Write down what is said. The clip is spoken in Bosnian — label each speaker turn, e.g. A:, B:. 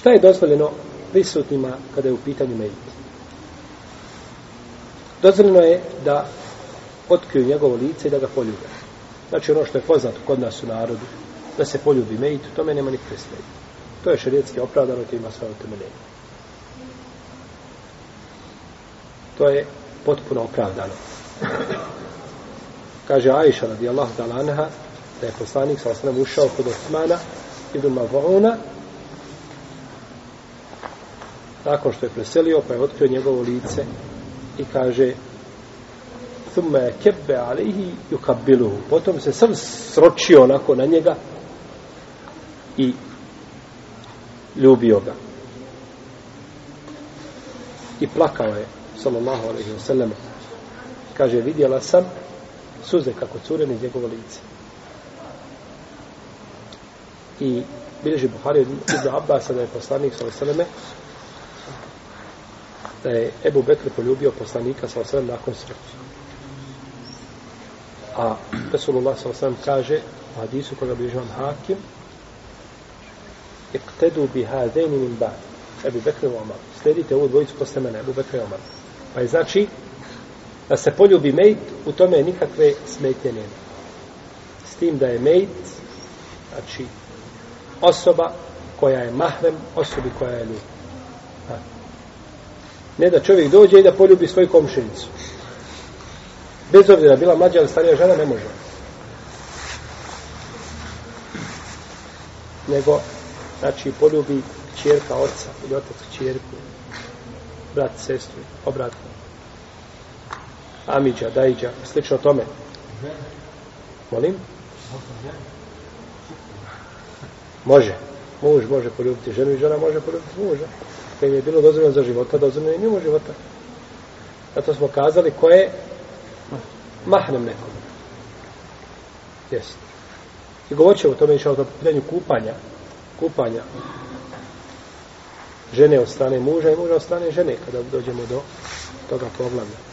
A: Šta je dozvoljeno prisutnima kada je u pitanju mejit? Dozvoljeno je da otkriju njegovo lice i da ga poljube. Znači ono što je poznato kod nas u narodu, da se poljubi mejit, u tome nema nikakve smetje. To je šarijetski opravdano, to ima svoje utemeljenje. To je potpuno opravdano. Kaže Aisha radijallahu ta'ala anha da je poslanik sa ušao kod Osmana idu Mavona nakon što je preselio, pa je otkrio njegovo lice i kaže thumma kebbe alihi yukabilu. Potom se sam sročio onako na njega i ljubio ga. I plakao je, sallallahu alaihi wasallam. Kaže, vidjela sam suze kako cure iz njegovo lice. I Bileži Buhari od Ibn Abbas da je poslanik sallallahu alaihi da je Ebu Bekr poljubio poslanika sa osram nakon smrti. A Resulullah sa osram kaže u hadisu koga bi hakim Iktedu bi hadeni min ba Ebu Bekr Omar. Sledite ovu dvojicu posle mene, Ebu Bekr Omar. Pa je znači da se poljubi mejt, u tome nikakve smetnje nema. S tim da je mejt, znači, osoba koja je mahrem, osobi koja je ljubav. Ne da čovjek dođe i da poljubi svoju komšinicu. Bez obzira bila mlađa ili starija žena, ne može. Nego, znači, poljubi čerka oca ili otac čerku, brat sestru, obratno. Amidža, Dajđa, slično tome. Molim? Može. Muž može poljubiti ženu i žena može poljubiti muža što im je bilo dozvoljeno za života, dozvoljeno je mimo života. Zato smo kazali ko je mahnem nekom. Jest. I govorit će o tome išao o pitanju kupanja. Kupanja žene od strane muža i muža od žene kada dođemo do toga problema